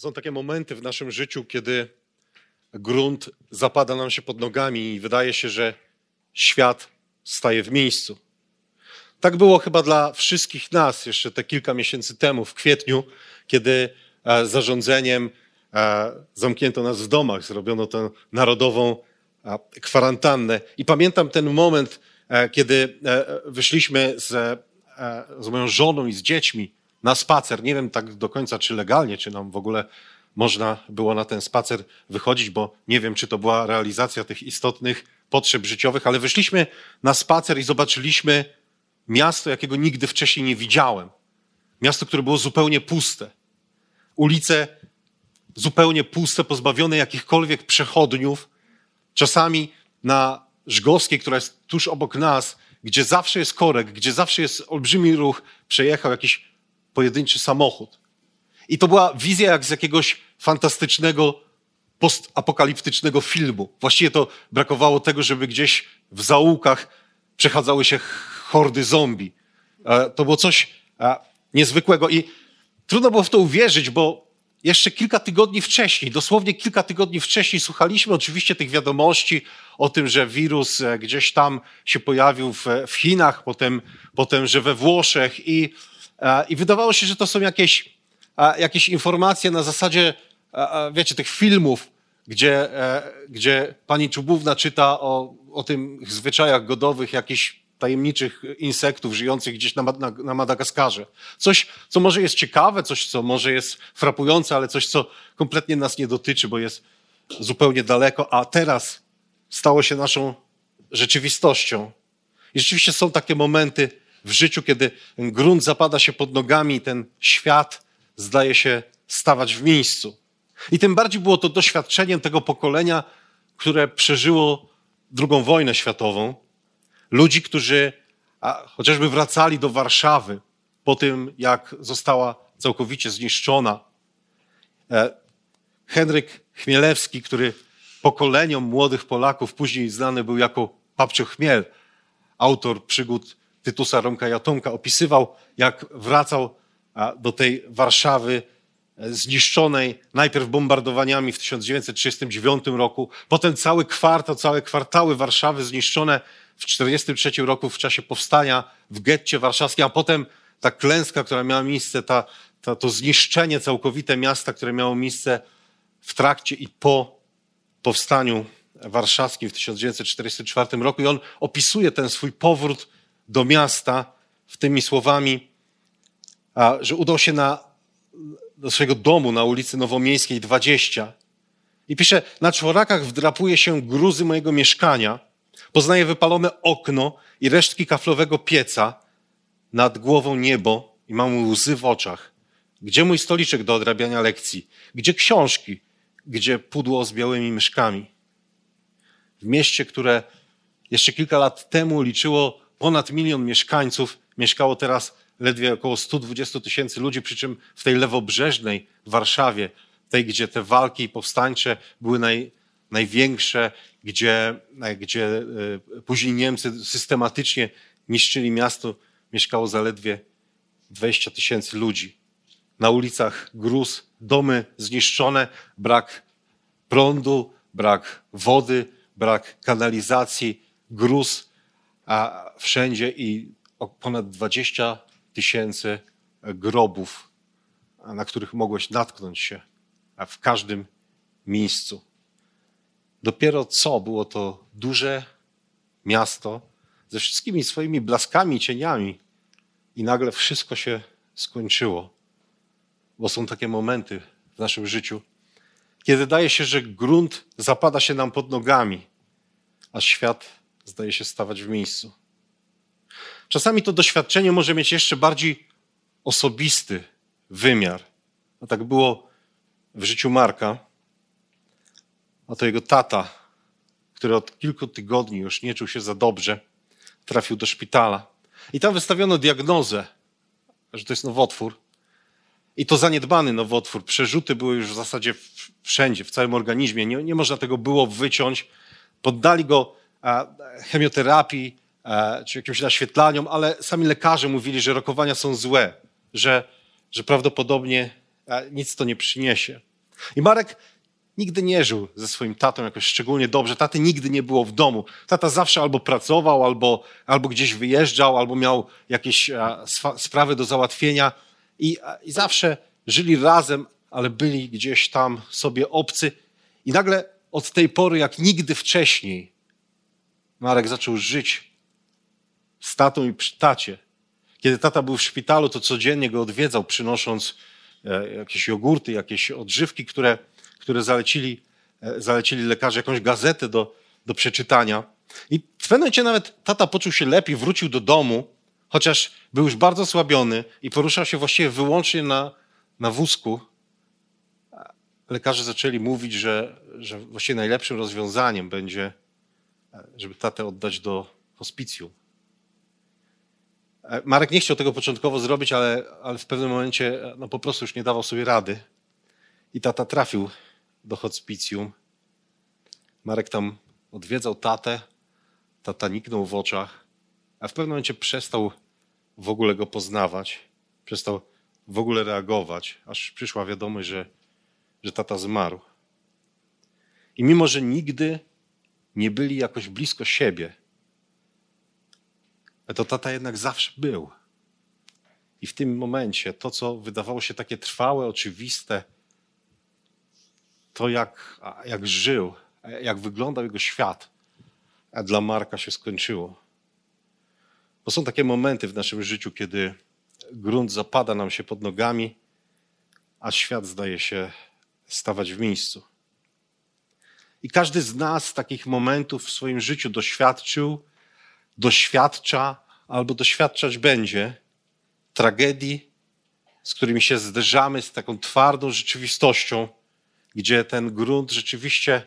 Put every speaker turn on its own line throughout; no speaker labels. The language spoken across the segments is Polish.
Są takie momenty w naszym życiu, kiedy grunt zapada nam się pod nogami i wydaje się, że świat staje w miejscu. Tak było chyba dla wszystkich nas jeszcze te kilka miesięcy temu, w kwietniu, kiedy e, zarządzeniem e, zamknięto nas w domach, zrobiono tę narodową e, kwarantannę. I pamiętam ten moment, kiedy wyszliśmy z, z moją żoną i z dziećmi na spacer. Nie wiem tak do końca, czy legalnie, czy nam w ogóle można było na ten spacer wychodzić, bo nie wiem, czy to była realizacja tych istotnych potrzeb życiowych, ale wyszliśmy na spacer i zobaczyliśmy miasto, jakiego nigdy wcześniej nie widziałem. Miasto, które było zupełnie puste. Ulice zupełnie puste, pozbawione jakichkolwiek przechodniów. Czasami na Żgowskiej, która jest tuż obok nas, gdzie zawsze jest korek, gdzie zawsze jest olbrzymi ruch, przejechał jakiś pojedynczy samochód. I to była wizja jak z jakiegoś fantastycznego, postapokaliptycznego filmu. Właściwie to brakowało tego, żeby gdzieś w zaułkach przechadzały się hordy zombie. E, to było coś e, niezwykłego i trudno było w to uwierzyć, bo jeszcze kilka tygodni wcześniej, dosłownie kilka tygodni wcześniej, słuchaliśmy oczywiście tych wiadomości o tym, że wirus e, gdzieś tam się pojawił w, w Chinach, potem, potem, że we Włoszech i, i wydawało się, że to są jakieś, jakieś informacje na zasadzie, wiecie, tych filmów, gdzie, gdzie pani Czubówna czyta o, o tych zwyczajach godowych jakichś tajemniczych insektów żyjących gdzieś na, na, na, Madagaskarze. Coś, co może jest ciekawe, coś, co może jest frapujące, ale coś, co kompletnie nas nie dotyczy, bo jest zupełnie daleko, a teraz stało się naszą rzeczywistością. I rzeczywiście są takie momenty w życiu, kiedy grunt zapada się pod nogami ten świat zdaje się stawać w miejscu. I tym bardziej było to doświadczeniem tego pokolenia, które przeżyło II wojnę światową, Ludzi, którzy chociażby wracali do Warszawy po tym, jak została całkowicie zniszczona. E, Henryk Chmielewski, który pokoleniom młodych Polaków później znany był jako Papcio Chmiel, autor przygód Tytusa Romka Jatonka, opisywał, jak wracał do tej Warszawy e, zniszczonej najpierw bombardowaniami w 1939 roku, potem cały kwartał, całe kwartały Warszawy zniszczone w 1943 roku w czasie powstania w getcie warszawskim, a potem ta klęska, która miała miejsce, ta, ta, to zniszczenie całkowite miasta, które miało miejsce w trakcie i po powstaniu warszawskim w 1944 roku. I on opisuje ten swój powrót do miasta w tymi słowami, że udał się na, do swojego domu na ulicy Nowomiejskiej 20 i pisze, na czworakach wdrapuje się gruzy mojego mieszkania – Poznaje wypalone okno i resztki kaflowego pieca, nad głową niebo i mam łzy w oczach. Gdzie mój stoliczek do odrabiania lekcji? Gdzie książki? Gdzie pudło z białymi myszkami? W mieście, które jeszcze kilka lat temu liczyło ponad milion mieszkańców, mieszkało teraz ledwie około 120 tysięcy ludzi, przy czym w tej lewobrzeżnej Warszawie, tej, gdzie te walki powstańcze były naj, największe, gdzie, gdzie e, później Niemcy systematycznie niszczyli miasto, mieszkało zaledwie 20 tysięcy ludzi. Na ulicach gruz, domy zniszczone, brak prądu, brak wody, brak kanalizacji, gruz, a wszędzie i ponad 20 tysięcy grobów, na których mogłeś natknąć się w każdym miejscu. Dopiero co było to duże miasto ze wszystkimi swoimi blaskami cieniami, i nagle wszystko się skończyło. Bo są takie momenty w naszym życiu, kiedy daje się, że grunt zapada się nam pod nogami, a świat zdaje się stawać w miejscu. Czasami to doświadczenie może mieć jeszcze bardziej osobisty wymiar. A tak było w życiu Marka. A to jego tata, który od kilku tygodni już nie czuł się za dobrze, trafił do szpitala. I tam wystawiono diagnozę, że to jest nowotwór. I to zaniedbany nowotwór. Przerzuty były już w zasadzie wszędzie, w całym organizmie. Nie, nie można tego było wyciąć. Poddali go chemioterapii czy jakimś naświetlaniom, ale sami lekarze mówili, że rokowania są złe, że, że prawdopodobnie nic to nie przyniesie. I Marek nigdy nie żył ze swoim tatą jakoś szczególnie dobrze. Taty nigdy nie było w domu. Tata zawsze albo pracował, albo, albo gdzieś wyjeżdżał, albo miał jakieś sprawy do załatwienia. I, I zawsze żyli razem, ale byli gdzieś tam sobie obcy. I nagle od tej pory, jak nigdy wcześniej, Marek zaczął żyć z tatą i przy tacie. Kiedy tata był w szpitalu, to codziennie go odwiedzał, przynosząc e, jakieś jogurty, jakieś odżywki, które, które zalecili, e, zalecili lekarze, jakąś gazetę do, do przeczytania. I w pewnym momencie nawet tata poczuł się lepiej, wrócił do domu, chociaż był już bardzo słabiony i poruszał się właściwie wyłącznie na, na wózku. Lekarze zaczęli mówić, że, że właściwie najlepszym rozwiązaniem będzie, żeby tatę oddać do hospicjum. Marek nie chciał tego początkowo zrobić, ale, ale w pewnym momencie no, po prostu już nie dawał sobie rady. I tata trafił do hospicjum. Marek tam odwiedzał tatę, tata niknął w oczach, a w pewnym momencie przestał w ogóle go poznawać, przestał w ogóle reagować, aż przyszła wiadomość, że, że tata zmarł. I mimo, że nigdy nie byli jakoś blisko siebie, to tata jednak zawsze był. I w tym momencie to, co wydawało się takie trwałe, oczywiste, to jak, jak żył, jak wyglądał jego świat, a dla Marka się skończyło. Bo są takie momenty w naszym życiu, kiedy grunt zapada nam się pod nogami, a świat zdaje się stawać w miejscu. I każdy z nas takich momentów w swoim życiu doświadczył, doświadcza albo doświadczać będzie tragedii, z którymi się zderzamy, z taką twardą rzeczywistością, gdzie ten grunt rzeczywiście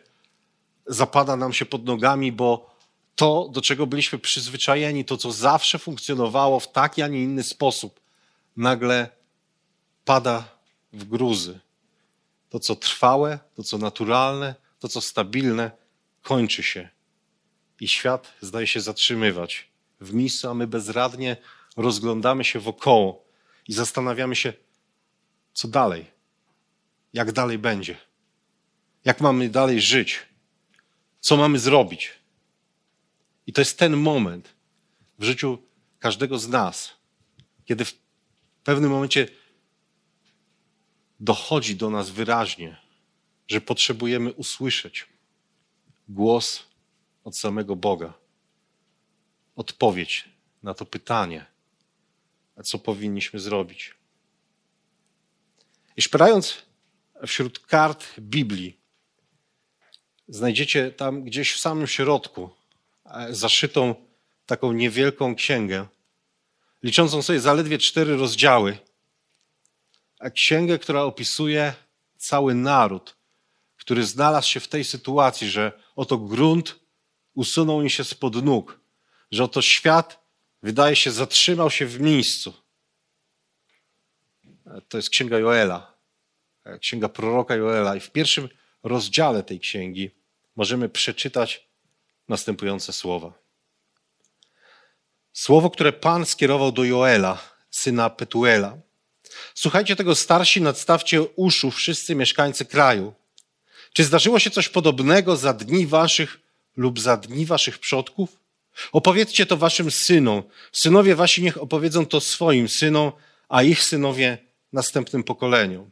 zapada nam się pod nogami, bo to, do czego byliśmy przyzwyczajeni, to, co zawsze funkcjonowało w taki, a nie inny sposób, nagle pada w gruzy. To, co trwałe, to, co naturalne, to, co stabilne, kończy się. I świat zdaje się zatrzymywać w miejscu, a my bezradnie rozglądamy się wokoło i zastanawiamy się, co dalej, jak dalej będzie, jak mamy dalej żyć, co mamy zrobić. I to jest ten moment w życiu każdego z nas, kiedy w pewnym momencie dochodzi do nas wyraźnie, że potrzebujemy usłyszeć głos od samego Boga odpowiedź na to pytanie, a co powinniśmy zrobić. I szperając wśród kart Biblii, znajdziecie tam gdzieś w samym środku e, zaszytą taką niewielką księgę, liczącą sobie zaledwie cztery rozdziały. A księgę, która opisuje cały naród, który znalazł się w tej sytuacji, że oto grunt usunął im się spod nóg że oto świat, wydaje się, zatrzymał się w miejscu. To jest księga Joela, księga proroka Joela. I w pierwszym rozdziale tej księgi możemy przeczytać następujące słowa. Słowo, które Pan skierował do Joela, syna Petuela. Słuchajcie tego starsi, nadstawcie uszu wszyscy mieszkańcy kraju. Czy zdarzyło się coś podobnego za dni waszych lub za dni waszych przodków? Opowiedzcie to waszym synom. Synowie wasi niech opowiedzą to swoim synom, a ich synowie następnym pokoleniom.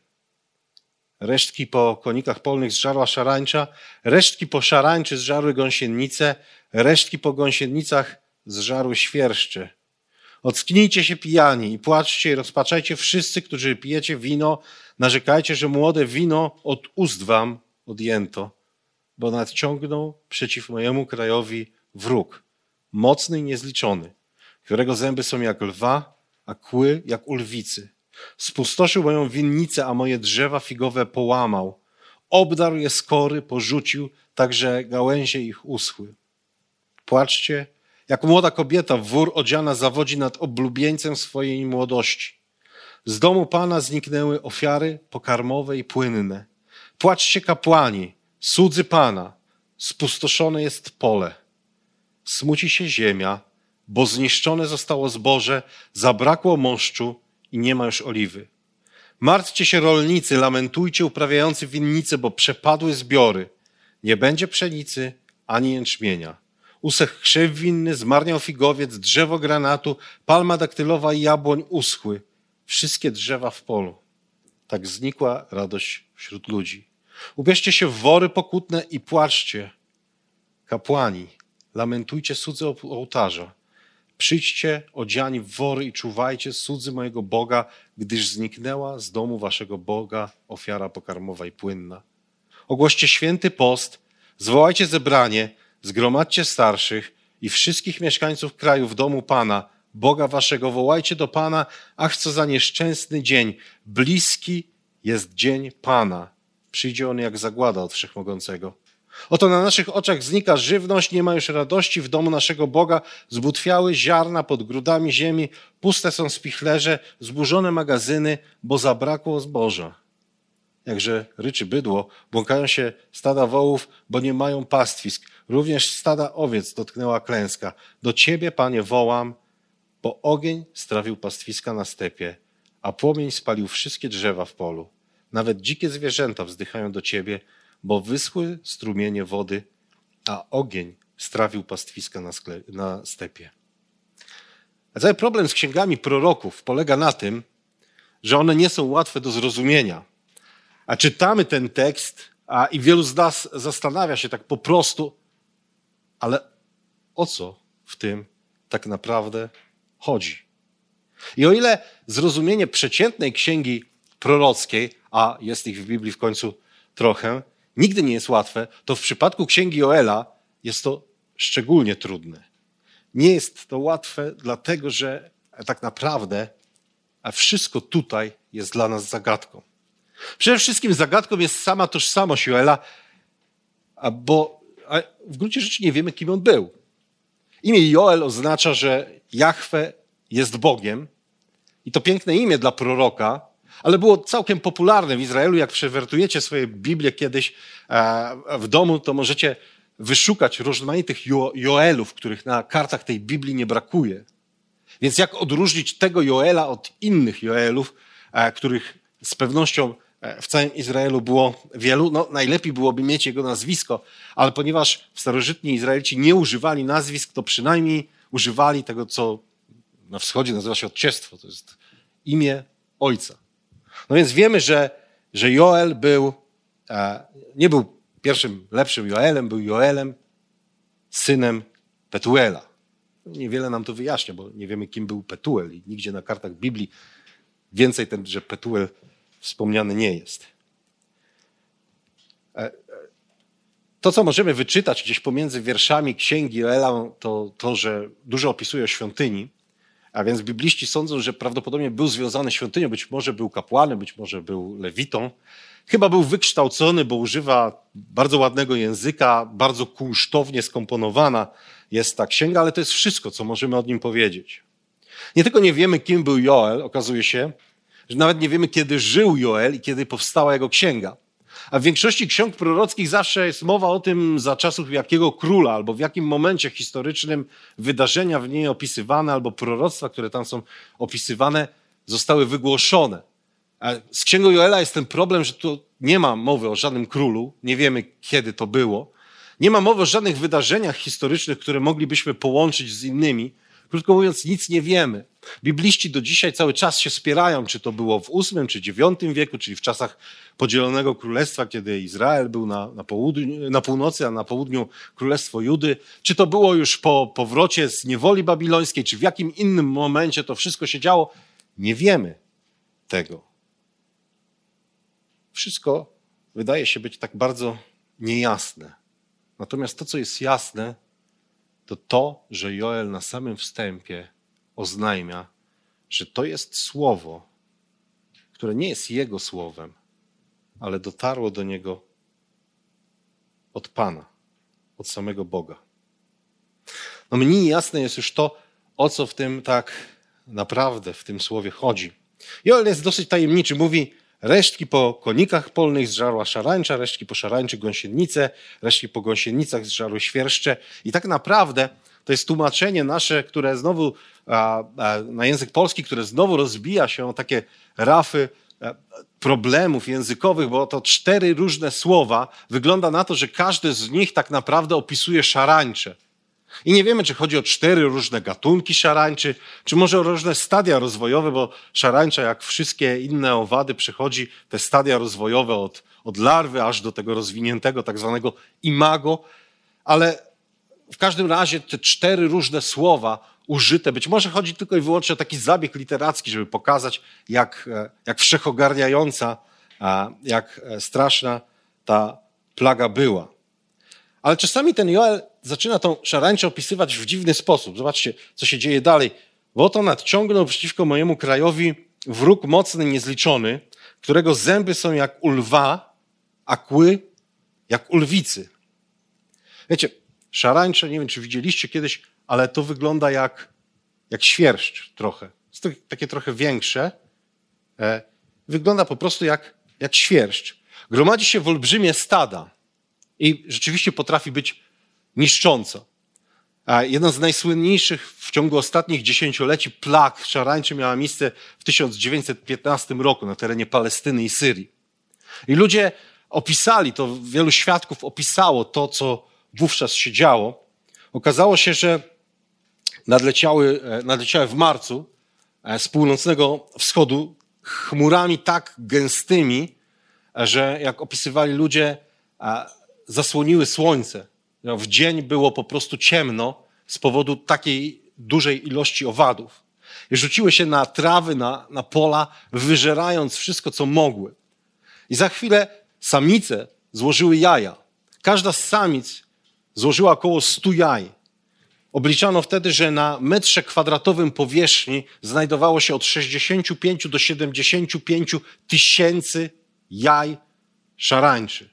Resztki po konikach polnych zżarła szarańcza, resztki po szarańczy zżarły gąsienice, resztki po gąsienicach zżarły świerszcze. Ocknijcie się pijani i płaczcie i rozpaczajcie wszyscy, którzy pijecie wino, narzekajcie, że młode wino od ust wam odjęto, bo nadciągnął przeciw mojemu krajowi wróg mocny i niezliczony. którego zęby są jak lwa, a kły jak u lwicy. Spustoszył moją winnicę, a moje drzewa figowe połamał. Obdarł je skory, porzucił, tak że gałęzie ich uschły. Płaczcie, jak młoda kobieta w wór odziana zawodzi nad oblubieńcem swojej młodości. Z domu Pana zniknęły ofiary pokarmowe i płynne. Płaczcie kapłani, słudzy Pana, spustoszone jest pole. Smuci się ziemia, bo zniszczone zostało zboże, zabrakło moszczu i nie ma już oliwy. Martwcie się rolnicy, lamentujcie uprawiający winnice, bo przepadły zbiory. Nie będzie pszenicy ani jęczmienia. Usech krzew winny, zmarniał figowiec, drzewo granatu, palma daktylowa i jabłoń uschły. Wszystkie drzewa w polu. Tak znikła radość wśród ludzi. Ubierzcie się w wory pokutne i płaczcie. Kapłani, lamentujcie cudze ołtarza. Przyjdźcie odziani w wory i czuwajcie cudzy mojego Boga, gdyż zniknęła z domu waszego Boga ofiara pokarmowa i płynna. Ogłoście święty post, zwołajcie zebranie, zgromadźcie starszych i wszystkich mieszkańców kraju w domu Pana, Boga waszego, wołajcie do Pana, ach co za nieszczęsny dzień, bliski jest dzień Pana. Przyjdzie on jak zagłada od Wszechmogącego. Oto na naszych oczach znika żywność, nie ma już radości w domu naszego Boga, zbutwiały ziarna pod grudami ziemi, puste są spichlerze, zburzone magazyny, bo zabrakło zboża. Jakże ryczy bydło, błąkają się stada wołów, bo nie mają pastwisk. Również stada owiec dotknęła klęska. Do ciebie, panie, wołam, bo ogień strawił pastwiska na stepie, a płomień spalił wszystkie drzewa w polu. Nawet dzikie zwierzęta wzdychają do ciebie, bo wyschły strumienie wody, a ogień strawił pastwiska na, skle, na stepie. A cały problem z księgami proroków polega na tym, że one nie są łatwe do zrozumienia. A czytamy ten tekst, a i wielu z nas zastanawia się tak po prostu, ale o co w tym tak naprawdę chodzi? I o ile zrozumienie przeciętnej księgi prorockiej, a jest ich w Biblii w końcu trochę, nigdy nie jest łatwe, to w przypadku księgi Joela jest to szczególnie trudne. Nie jest to łatwe, dlatego że tak naprawdę wszystko tutaj jest dla nas zagadką. Przede wszystkim zagadką jest sama tożsamość Joela, bo w gruncie rzeczy nie wiemy, kim on był. Imię Joel oznacza, że Jahwe jest Bogiem i to piękne imię dla proroka, ale było całkiem popularne w Izraelu. Jak przewertujecie swoje Biblię kiedyś e, w domu, to możecie wyszukać rozmaitych jo Joelów, których na kartach tej Biblii nie brakuje. Więc jak odróżnić tego Joela od innych Joelów, e, których z pewnością e, w całym Izraelu było wielu? No, najlepiej byłoby mieć jego nazwisko, ale ponieważ starożytni Izraelici nie używali nazwisk, to przynajmniej używali tego, co na wschodzie nazywa się odciestwo. To jest imię ojca. No więc wiemy, że, że Joel był, e, nie był pierwszym lepszym Joelem, był Joelem, synem Petuela. Niewiele nam to wyjaśnia, bo nie wiemy, kim był Petuel i nigdzie na kartach Biblii więcej ten, że Petuel wspomniany nie jest. E, e, to, co możemy wyczytać gdzieś pomiędzy wierszami księgi Joela, to to, że dużo opisuje o świątyni, a więc bibliści sądzą, że prawdopodobnie był związany z świątynią, być może był kapłanem, być może był lewitą. Chyba był wykształcony, bo używa bardzo ładnego języka, bardzo kunsztownie skomponowana jest ta księga, ale to jest wszystko, co możemy o nim powiedzieć. Nie tylko nie wiemy, kim był Joel, okazuje się, że nawet nie wiemy, kiedy żył Joel i kiedy powstała jego księga. A w większości ksiąg prorockich zawsze jest mowa o tym, za czasów jakiego króla, albo w jakim momencie historycznym wydarzenia w niej opisywane, albo proroctwa, które tam są opisywane, zostały wygłoszone. A z księgą Joela jest ten problem, że tu nie ma mowy o żadnym królu, nie wiemy kiedy to było. Nie ma mowy o żadnych wydarzeniach historycznych, które moglibyśmy połączyć z innymi. Krótko mówiąc, nic nie wiemy. Bibliści do dzisiaj cały czas się spierają, czy to było w VIII czy IX wieku, czyli w czasach podzielonego królestwa, kiedy Izrael był na, na, południu, na północy, a na południu królestwo Judy, czy to było już po powrocie z niewoli babilońskiej, czy w jakim innym momencie to wszystko się działo. Nie wiemy tego. Wszystko wydaje się być tak bardzo niejasne. Natomiast to, co jest jasne, to to, że Joel na samym wstępie oznajmia, że to jest słowo, które nie jest jego słowem, ale dotarło do niego od Pana, od samego Boga. No mniej jasne jest już to, o co w tym tak naprawdę w tym słowie chodzi. Joel jest dosyć tajemniczy. Mówi, resztki po konikach polnych zżarła szarańcza, resztki po szarańczy gąsienice, resztki po gąsienicach zżarły świerszcze. I tak naprawdę to jest tłumaczenie nasze, które znowu na język polski, które znowu rozbija się o takie rafy a, problemów językowych, bo to cztery różne słowa. Wygląda na to, że każde z nich tak naprawdę opisuje szarańcze. I nie wiemy, czy chodzi o cztery różne gatunki szarańczy, czy może o różne stadia rozwojowe, bo szarańcza, jak wszystkie inne owady, przechodzi te stadia rozwojowe od, od larwy aż do tego rozwiniętego tak zwanego imago. Ale w każdym razie te cztery różne słowa użyte, być może chodzi tylko i wyłącznie o taki zabieg literacki, żeby pokazać, jak, jak wszechogarniająca, jak straszna ta plaga była. Ale czasami ten Joel zaczyna tą szarańczę opisywać w dziwny sposób. Zobaczcie, co się dzieje dalej. Bo oto nadciągnął przeciwko mojemu krajowi wróg mocny, niezliczony, którego zęby są jak u lwa, a kły jak u lwicy. Wiecie, szarańcze, nie wiem, czy widzieliście kiedyś, ale to wygląda jak, jak świerszcz trochę. Jest to takie trochę większe. E, wygląda po prostu jak, jak świerszcz. Gromadzi się w olbrzymie stada i rzeczywiście potrafi być niszcząco. A jedna z najsłynniejszych w ciągu ostatnich dziesięcioleci plag szarańczy miała miejsce w 1915 roku na terenie Palestyny i Syrii. I ludzie opisali to, wielu świadków opisało to, co wówczas się działo. Okazało się, że nadleciały, nadleciały w marcu z północnego wschodu chmurami tak gęstymi, że jak opisywali ludzie, zasłoniły słońce. W dzień było po prostu ciemno z powodu takiej dużej ilości owadów. I rzuciły się na trawy, na, na pola, wyżerając wszystko, co mogły. I za chwilę samice złożyły jaja. Każda z samic złożyła około 100 jaj. Obliczano wtedy, że na metrze kwadratowym powierzchni znajdowało się od 65 do 75 tysięcy jaj szarańczy.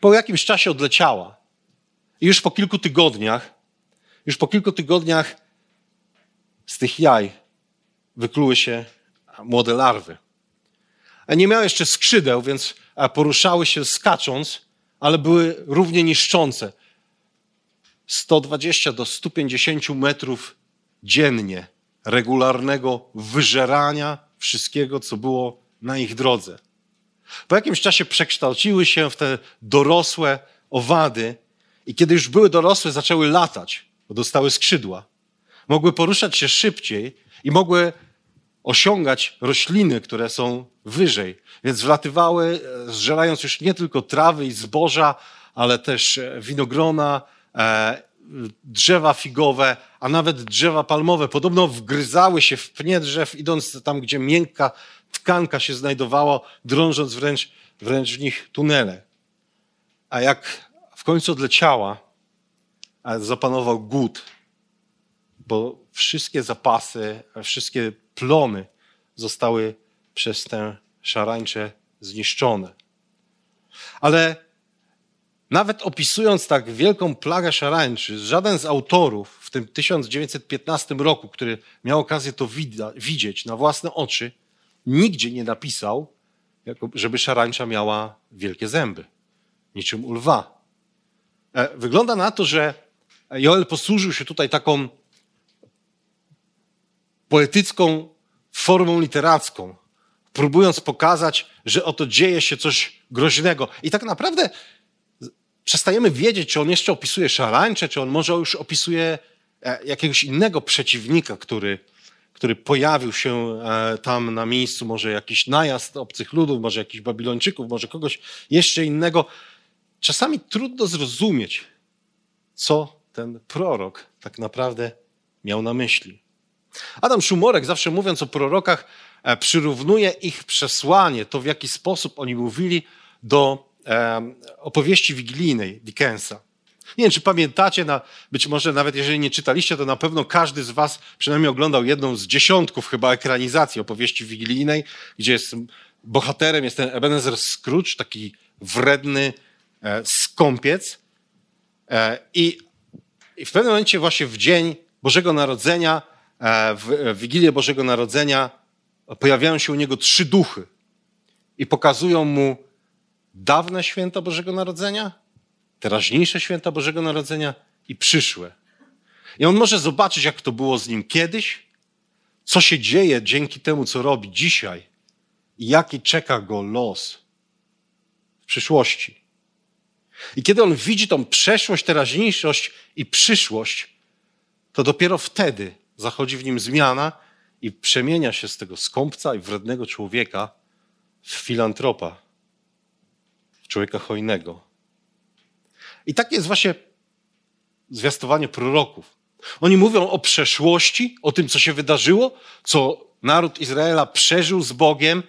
Po jakimś czasie odleciała. I już po kilku tygodniach, już po kilku tygodniach z tych jaj wykluły się młode larwy. Nie miały jeszcze skrzydeł, więc poruszały się skacząc, ale były równie niszczące. 120 do 150 metrów dziennie regularnego wyżerania wszystkiego, co było na ich drodze. Po jakimś czasie przekształciły się w te dorosłe owady i kiedy już były dorosłe, zaczęły latać, bo dostały skrzydła. Mogły poruszać się szybciej i mogły osiągać rośliny, które są wyżej. Więc wlatywały, e, zżerając już nie tylko trawy i zboża, ale też e, winogrona, e, drzewa figowe, a nawet drzewa palmowe. Podobno wgryzały się w pnie drzew, idąc tam, gdzie miękka tkanka się znajdowała, drążąc wręcz, wręcz w nich tunele. A jak końcu odleciała, zapanował głód, bo wszystkie zapasy, wszystkie plony zostały przez tę szarańczę zniszczone. Ale nawet opisując tak wielką plagę szarańczy, żaden z autorów w tym 1915 roku, który miał okazję to widzieć na własne oczy, nigdzie nie napisał, żeby szarańcza miała wielkie zęby, niczym u lwa. E, wygląda na to, że Joel posłużył się tutaj taką poetycką formą literacką, próbując pokazać, że oto dzieje się coś groźnego. I tak naprawdę przestajemy wiedzieć, czy on jeszcze opisuje szarańcze, czy on może już opisuje e, jakiegoś innego przeciwnika, który, który pojawił się e, tam na miejscu, może jakiś najazd obcych ludów, może jakichś Babilończyków, może kogoś jeszcze innego. Czasami trudno zrozumieć, co ten prorok tak naprawdę miał na myśli. Adam Szumorek, zawsze mówiąc o prorokach, e, przyrównuje ich przesłanie, to w jaki sposób oni mówili do opowieści wigilijnej Dickensa. Nie wiem, czy pamiętacie, być może nawet jeżeli nie czytaliście, to na pewno każdy z was przynajmniej oglądał jedną z dziesiątków chyba ekranizacji opowieści wigilijnej, gdzie jest bohaterem jest ten Ebenezer Scrooge, taki wredny e, skąpiec. E, i, w pewnym momencie właśnie w dzień Bożego Narodzenia, e, w Wigilię Bożego Narodzenia pojawiają się u niego trzy duchy i pokazują mu dawne święta Bożego Narodzenia, teraźniejsze święta Bożego Narodzenia i przyszłe. I on może zobaczyć, jak to było z nim kiedyś, co się dzieje dzięki temu, co robi dzisiaj i jaki czeka go los w przyszłości. I kiedy on widzi tą przeszłość, teraźniejszość i przyszłość, to dopiero wtedy zachodzi w nim zmiana i przemienia się z tego skąpca i wrednego człowieka w filantropa, w człowieka hojnego. I takie jest właśnie zwiastowanie proroków. Oni mówią o przeszłości, o tym, co się wydarzyło, co naród Izraela przeżył z Bogiem,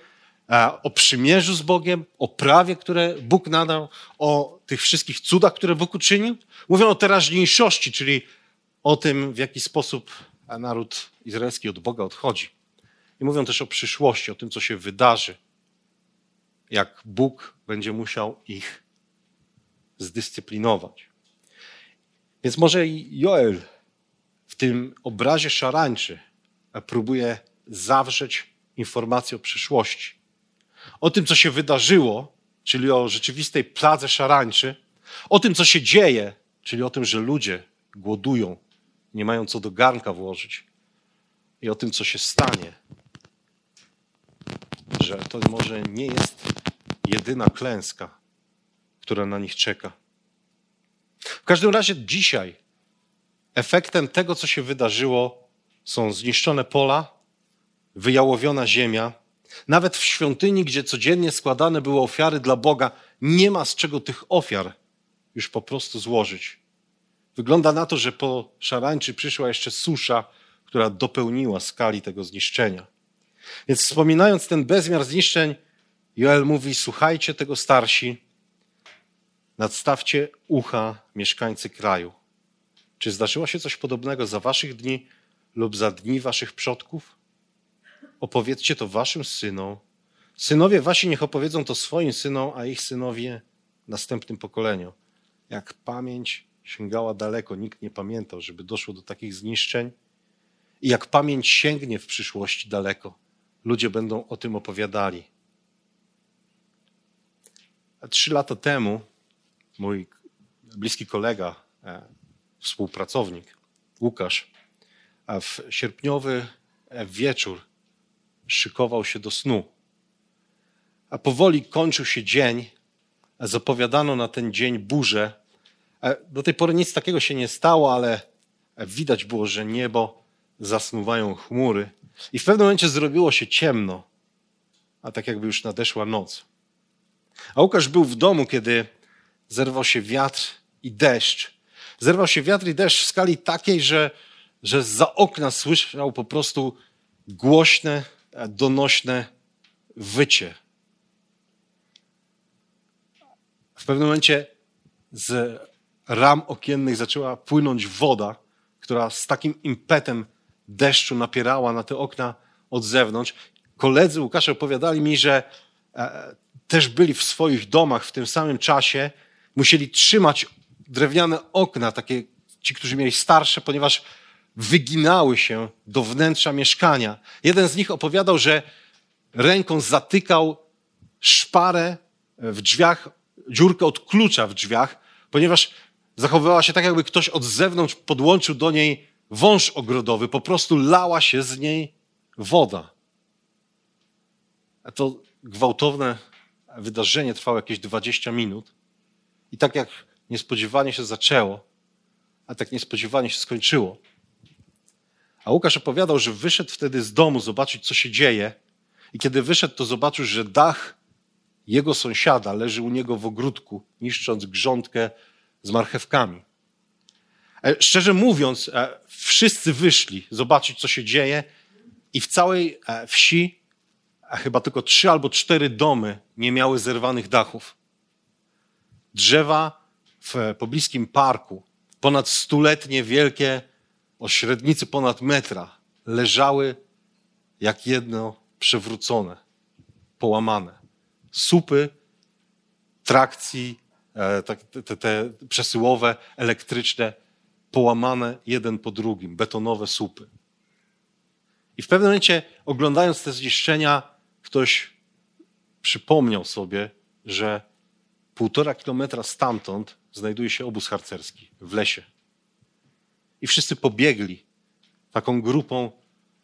o przymierzu z Bogiem, o prawie, które Bóg nadał, o tych wszystkich cudach, które Bóg uczynił. Mówią o teraźniejszości, czyli o tym, w jaki sposób naród izraelski od Boga odchodzi. I mówią też o przyszłości, o tym, co się wydarzy, jak Bóg będzie musiał ich zdyscyplinować. Więc może i Joel w tym obrazie szarańczy próbuje zawrzeć informację o przyszłości. O tym, co się wydarzyło, czyli o rzeczywistej pladze szarańczy, o tym, co się dzieje, czyli o tym, że ludzie głodują, nie mają co do garnka włożyć, i o tym, co się stanie, że to może nie jest jedyna klęska, która na nich czeka. W każdym razie dzisiaj efektem tego, co się wydarzyło, są zniszczone pola, wyjałowiona ziemia. Nawet w świątyni, gdzie codziennie składane były ofiary dla Boga, nie ma z czego tych ofiar już po prostu złożyć. Wygląda na to, że po szarańczy przyszła jeszcze susza, która dopełniła skali tego zniszczenia. Więc wspominając ten bezmiar zniszczeń, Joel mówi: Słuchajcie tego starsi, nadstawcie ucha mieszkańcy kraju. Czy zdarzyło się coś podobnego za waszych dni lub za dni waszych przodków? Opowiedzcie to waszym synom. Synowie wasi niech opowiedzą to swoim synom, a ich synowie następnym pokoleniu. Jak pamięć sięgała daleko, nikt nie pamiętał, żeby doszło do takich zniszczeń. I jak pamięć sięgnie w przyszłości daleko, ludzie będą o tym opowiadali. Trzy lata temu mój bliski kolega, e, współpracownik Łukasz, w sierpniowy e, wieczór szykował się do snu. A powoli kończył się dzień. Zapowiadano na ten dzień burzę. Do tej pory nic takiego się nie stało, ale widać było, że niebo zasnuwają chmury. I w pewnym momencie zrobiło się ciemno, a tak jakby już nadeszła noc. A Łukasz był w domu, kiedy zerwał się wiatr i deszcz. Zerwał się wiatr i deszcz w skali takiej, że, że za okna słyszał po prostu głośne, donośne wycie. W pewnym momencie z ram okiennych zaczęła płynąć woda, która z takim impetem deszczu napierała na te okna od zewnątrz. Koledzy Łukasza opowiadali mi, że e, też byli w swoich domach w tym samym czasie, musieli trzymać drewniane okna, takie ci, którzy mieli starsze, ponieważ wyginały się do wnętrza mieszkania. Jeden z nich opowiadał, że ręką zatykał szparę w drzwiach, dziurkę od klucza w drzwiach, ponieważ zachowywała się tak, jakby ktoś od zewnątrz podłączył do niej wąż ogrodowy, po prostu lała się z niej woda. A to gwałtowne wydarzenie trwało jakieś 20 minut. I tak jak niespodziewanie się zaczęło, a tak niespodziewanie się skończyło. A Łukasz opowiadał, że wyszedł wtedy z domu zobaczyć, co się dzieje. I kiedy wyszedł, to zobaczył, że dach jego sąsiada leży u niego w ogródku, niszcząc grządkę z marchewkami. E, szczerze mówiąc, e, wszyscy wyszli zobaczyć, co się dzieje, i w całej e, wsi chyba tylko trzy albo cztery domy nie miały zerwanych dachów. Drzewa w pobliskim parku, ponad stuletnie, wielkie, o średnicy ponad metra, leżały jak jedno przewrócone, połamane. Supy trakcji, e, te, te przesyłowe, elektryczne, połamane jeden po drugim, betonowe słupy. I w pewnym momencie, oglądając te zniszczenia, ktoś przypomniał sobie, że półtora kilometra stamtąd znajduje się obóz harcerski w lesie. I wszyscy pobiegli taką grupą,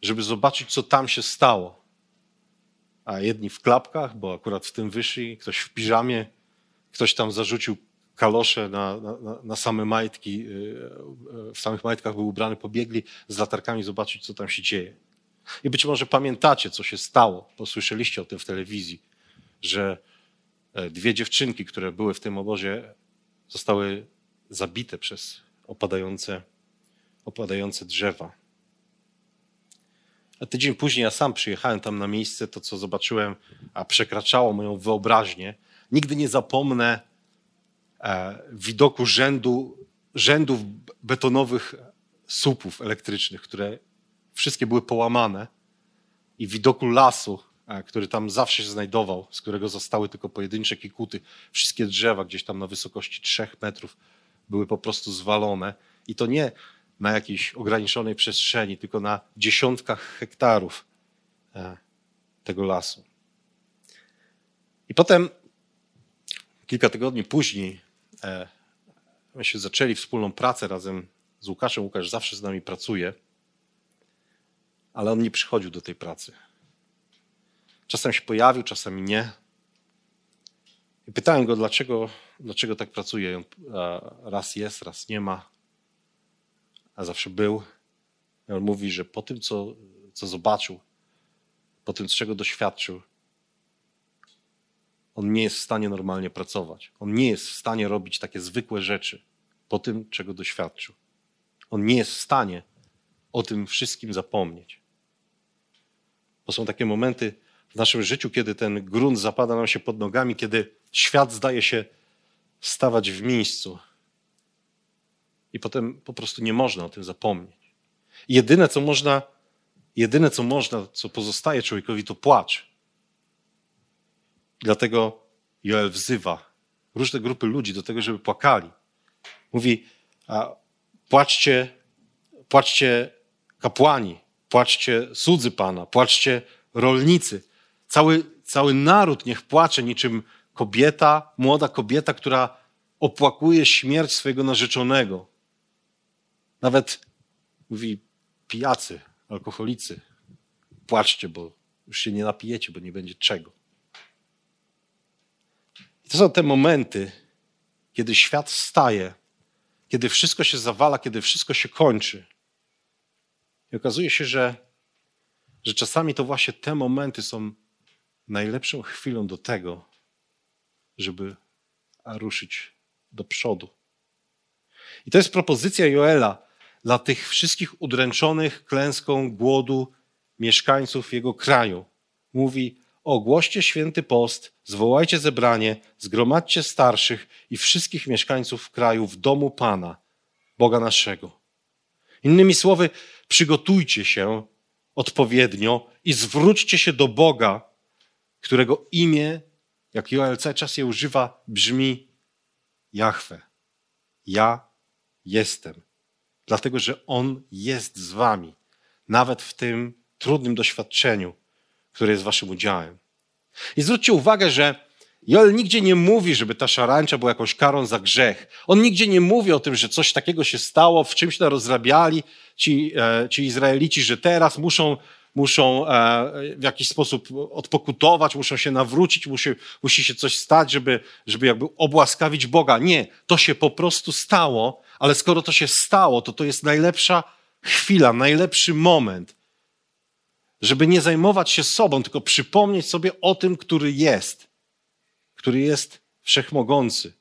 żeby zobaczyć, co tam się stało. A jedni w klapkach, bo akurat w tym wyszli, ktoś w piżamie, ktoś tam zarzucił kalosze na, na, na, same majtki, y, y, w samych majtkach był ubrany, pobiegli z latarkami zobaczyć, co tam się dzieje. I być może pamiętacie, co się stało, posłyszeliście o tym w telewizji, że e, dwie dziewczynki, które były w tym obozie, zostały zabite przez opadające, opadające drzewa. A tydzień później ja sam przyjechałem tam na miejsce, to co zobaczyłem, a przekraczało moją wyobraźnię. Nigdy nie zapomnę e, widoku rzędu, rzędów betonowych słupów elektrycznych, które wszystkie były połamane i widoku lasu, e, który tam zawsze się znajdował, z którego zostały tylko pojedyncze kikuty. Wszystkie drzewa gdzieś tam na wysokości trzech metrów były po prostu zwalone. I to nie na jakiejś ograniczonej przestrzeni, tylko na dziesiątkach hektarów e, tego lasu. I potem, kilka tygodni później, e, myśmy zaczęli wspólną pracę razem z Łukaszem. Łukasz zawsze z nami pracuje, ale on nie przychodził do tej pracy. Czasem się pojawił, czasami nie. I pytałem go, dlaczego, dlaczego tak pracuje. On raz jest, raz nie ma a zawsze był. I on mówi, że po tym, co, co zobaczył, po tym, z czego doświadczył, on nie jest w stanie normalnie pracować. On nie jest w stanie robić takie zwykłe rzeczy po tym, czego doświadczył. On nie jest w stanie o tym wszystkim zapomnieć. Bo są takie momenty w naszym życiu, kiedy ten grunt zapada nam się pod nogami, kiedy świat zdaje się stawać w miejscu, i potem po prostu nie można o tym zapomnieć. jedyne, co można, jedyne, co można, co pozostaje człowiekowi, to płacz. Dlatego Joel wzywa różne grupy ludzi do tego, żeby płakali. Mówi, a płaczcie, płaczcie kapłani, płaczcie słudzy Pana, płaczcie rolnicy. Cały, cały naród niech płacze niczym kobieta, młoda kobieta, która opłakuje śmierć swojego narzeczonego. Nawet mówi pijacy, alkoholicy, płaczcie, bo już się nie napijecie, bo nie będzie czego. I to są te momenty, kiedy świat staje, kiedy wszystko się zawala, kiedy wszystko się kończy. I okazuje się, że, że czasami to właśnie te momenty są najlepszą chwilą do tego, żeby ruszyć do przodu. I to jest propozycja Joela, dla tych wszystkich udręczonych klęską głodu mieszkańców jego kraju. Mówi: Ogłoście święty post, zwołajcie zebranie, zgromadźcie starszych i wszystkich mieszkańców kraju w domu Pana, Boga naszego. Innymi słowy, przygotujcie się odpowiednio i zwróćcie się do Boga, którego imię, jak Joel cały czas je używa, brzmi Jahwe. Ja jestem dlatego że On jest z Wami, nawet w tym trudnym doświadczeniu, które jest Waszym udziałem. I zwróćcie uwagę, że Joel nigdzie nie mówi, żeby ta szarańcza była jakąś karą za grzech. On nigdzie nie mówi o tym, że coś takiego się stało, w czymś narozrabiali ci, e, ci Izraelici, że teraz muszą, muszą e, w jakiś sposób odpokutować, muszą się nawrócić, musi, musi się coś stać, żeby, żeby jakby obłaskawić Boga. Nie, to się po prostu stało ale skoro to się stało, to to jest najlepsza chwila, najlepszy moment, żeby nie zajmować się sobą, tylko przypomnieć sobie o tym, który jest, który jest wszechmogący.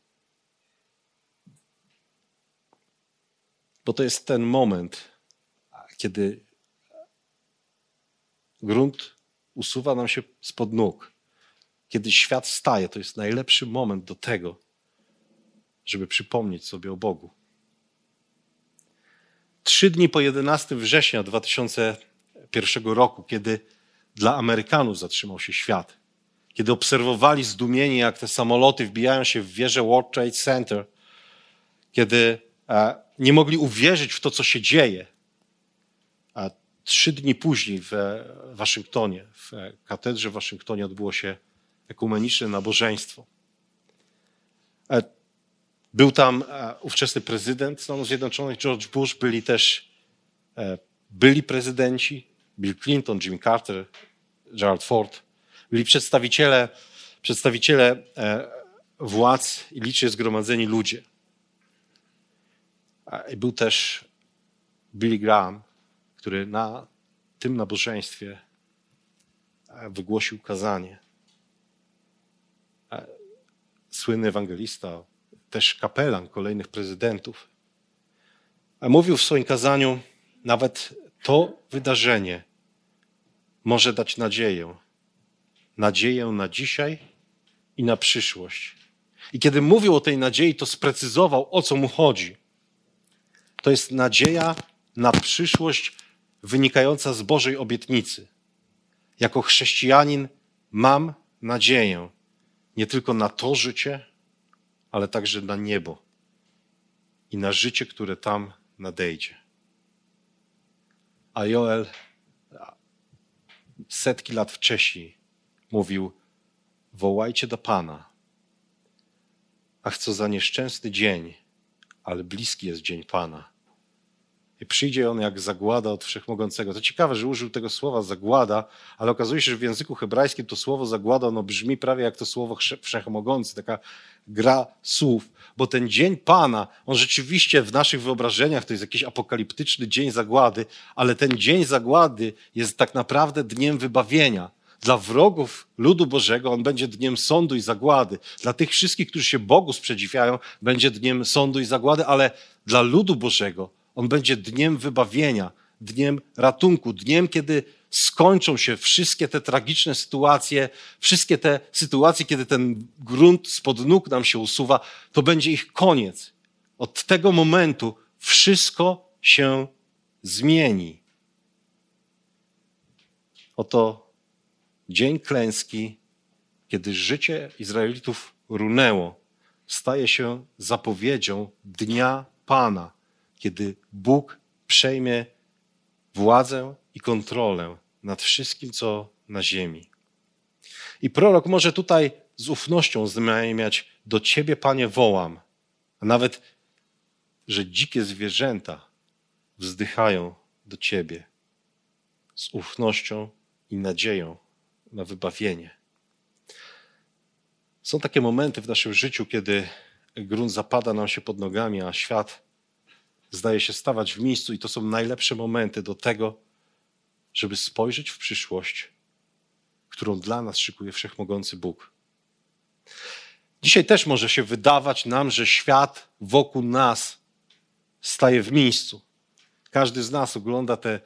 Bo to jest ten moment, kiedy grunt usuwa nam się spod nóg. Kiedy świat staje, to jest najlepszy moment do tego, żeby przypomnieć sobie o Bogu. Trzy dni po 11 września 2001 roku, kiedy dla Amerykanów zatrzymał się świat, kiedy obserwowali zdumieni, jak te samoloty wbijają się w wieżę World Trade Center, kiedy e, nie mogli uwierzyć w to, co się dzieje. A trzy dni później w Waszyngtonie, w katedrze w Waszyngtonie odbyło się ekumeniczne nabożeństwo. E, był tam e, ówczesny prezydent Stanów Zjednoczonych, George Bush, byli też byli prezydenci, Bill Clinton, Jimmy Carter, Gerald Ford. Byli przedstawiciele, przedstawiciele władz i licznie zgromadzeni ludzie. Był też Billy Graham, który na tym nabożeństwie e, wygłosił kazanie. E, słynny ewangelista, też kapelan kolejnych prezydentów. Mówił w swoim kazaniu, nawet to wydarzenie może dać nadzieję. Nadzieję na dzisiaj i na przyszłość. I kiedy mówił o tej nadziei, to sprecyzował, o co mu chodzi. To jest nadzieja na przyszłość wynikająca z Bożej obietnicy. Jako chrześcijanin mam nadzieję nie tylko na to życie, ale także na niebo i na życie, które tam nadejdzie. A Joel setki lat wcześniej mówił: Wołajcie do Pana. Ach, co za nieszczęsny dzień, ale bliski jest dzień Pana. I przyjdzie on jak zagłada od wszechmogącego. To ciekawe, że użył tego słowa zagłada, ale okazuje się, że w języku hebrajskim to słowo zagłada ono brzmi prawie jak to słowo wszechmogący, taka gra słów. Bo ten dzień Pana, on rzeczywiście w naszych wyobrażeniach to jest jakiś apokaliptyczny dzień zagłady, ale ten dzień zagłady jest tak naprawdę dniem wybawienia. Dla wrogów ludu Bożego on będzie dniem sądu i zagłady. Dla tych wszystkich, którzy się Bogu sprzeciwiają, będzie dniem sądu i zagłady, ale dla ludu Bożego on będzie dniem wybawienia, dniem ratunku, dniem, kiedy skończą się wszystkie te tragiczne sytuacje, wszystkie te sytuacje, kiedy ten grunt spod nóg nam się usuwa, to będzie ich koniec. Od tego momentu wszystko się zmieni. Oto dzień klęski, kiedy życie Izraelitów runęło, staje się zapowiedzią dnia Pana kiedy Bóg przejmie władzę i kontrolę nad wszystkim, co na ziemi. I prorok może tutaj z ufnością znamieniać: Do ciebie, panie, wołam. A nawet, że dzikie zwierzęta wzdychają do ciebie z ufnością i nadzieją na wybawienie. Są takie momenty w naszym życiu, kiedy grunt zapada nam się pod nogami, a świat zdaje się stawać w miejscu, i to są najlepsze momenty do tego, żeby spojrzeć w przyszłość, którą dla nas szykuje wszechmogący Bóg. Dzisiaj też może się wydawać nam, że świat wokół nas staje w miejscu. Każdy z nas ogląda te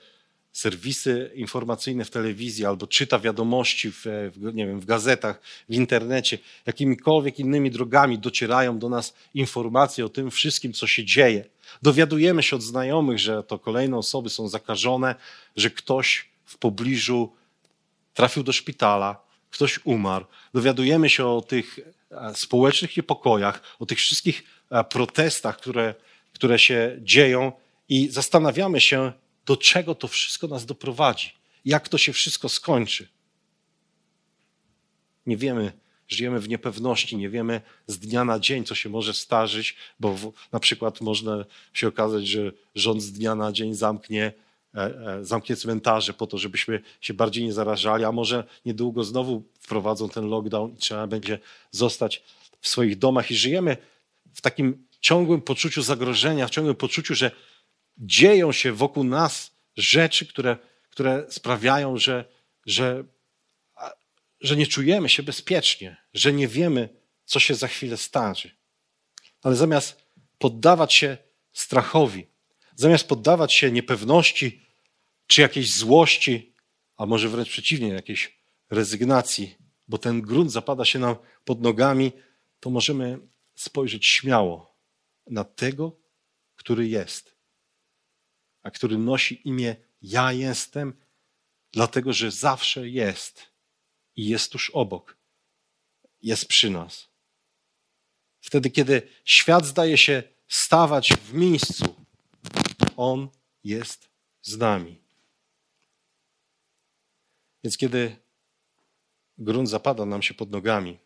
serwisy informacyjne w telewizji albo czyta wiadomości w, w, nie wiem, w gazetach, w internecie, jakimikolwiek innymi drogami docierają do nas informacje o tym wszystkim, co się dzieje. Dowiadujemy się od znajomych, że to kolejne osoby są zakażone, że ktoś w pobliżu trafił do szpitala, ktoś umarł. Dowiadujemy się o tych e, społecznych niepokojach, o tych wszystkich e, protestach, które, które się dzieją i zastanawiamy się, do czego to wszystko nas doprowadzi, jak to się wszystko skończy. Nie wiemy, żyjemy w niepewności, nie wiemy z dnia na dzień, co się może starzyć, bo w, na przykład można się okazać, że rząd z dnia na dzień zamknie, e, e, zamknie cmentarze po to, żebyśmy się bardziej nie zarażali, a może niedługo znowu wprowadzą ten lockdown i trzeba będzie zostać w swoich domach. I żyjemy w takim ciągłym poczuciu zagrożenia, w ciągłym poczuciu, że dzieją się wokół nas rzeczy, które, które sprawiają, że, że, że nie czujemy się bezpiecznie, że nie wiemy, co się za chwilę stanie. Ale zamiast poddawać się strachowi, zamiast poddawać się niepewności czy jakiejś złości, a może wręcz przeciwnie, jakiejś rezygnacji, bo ten grunt zapada się nam pod nogami, to możemy spojrzeć śmiało na tego, który jest, a który nosi imię Ja jestem, dlatego że zawsze jest i jest tuż obok, jest przy nas. Wtedy, kiedy świat zdaje się stawać w miejscu, On jest z nami. Więc kiedy grunt zapada nam się pod nogami,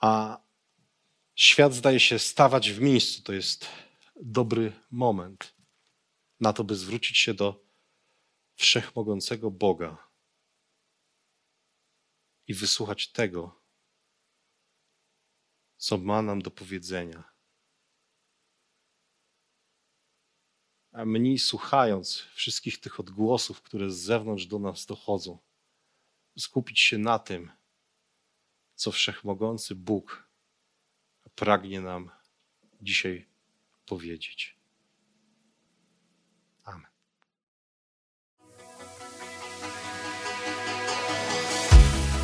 a świat zdaje się stawać w miejscu, to jest dobry moment na to, by zwrócić się do wszechmogącego Boga i wysłuchać tego, co ma nam do powiedzenia. A mniej słuchając wszystkich tych odgłosów, które z zewnątrz do nas dochodzą, skupić się na tym, co wszechmogący Bóg pragnie nam dzisiaj powiedzieć.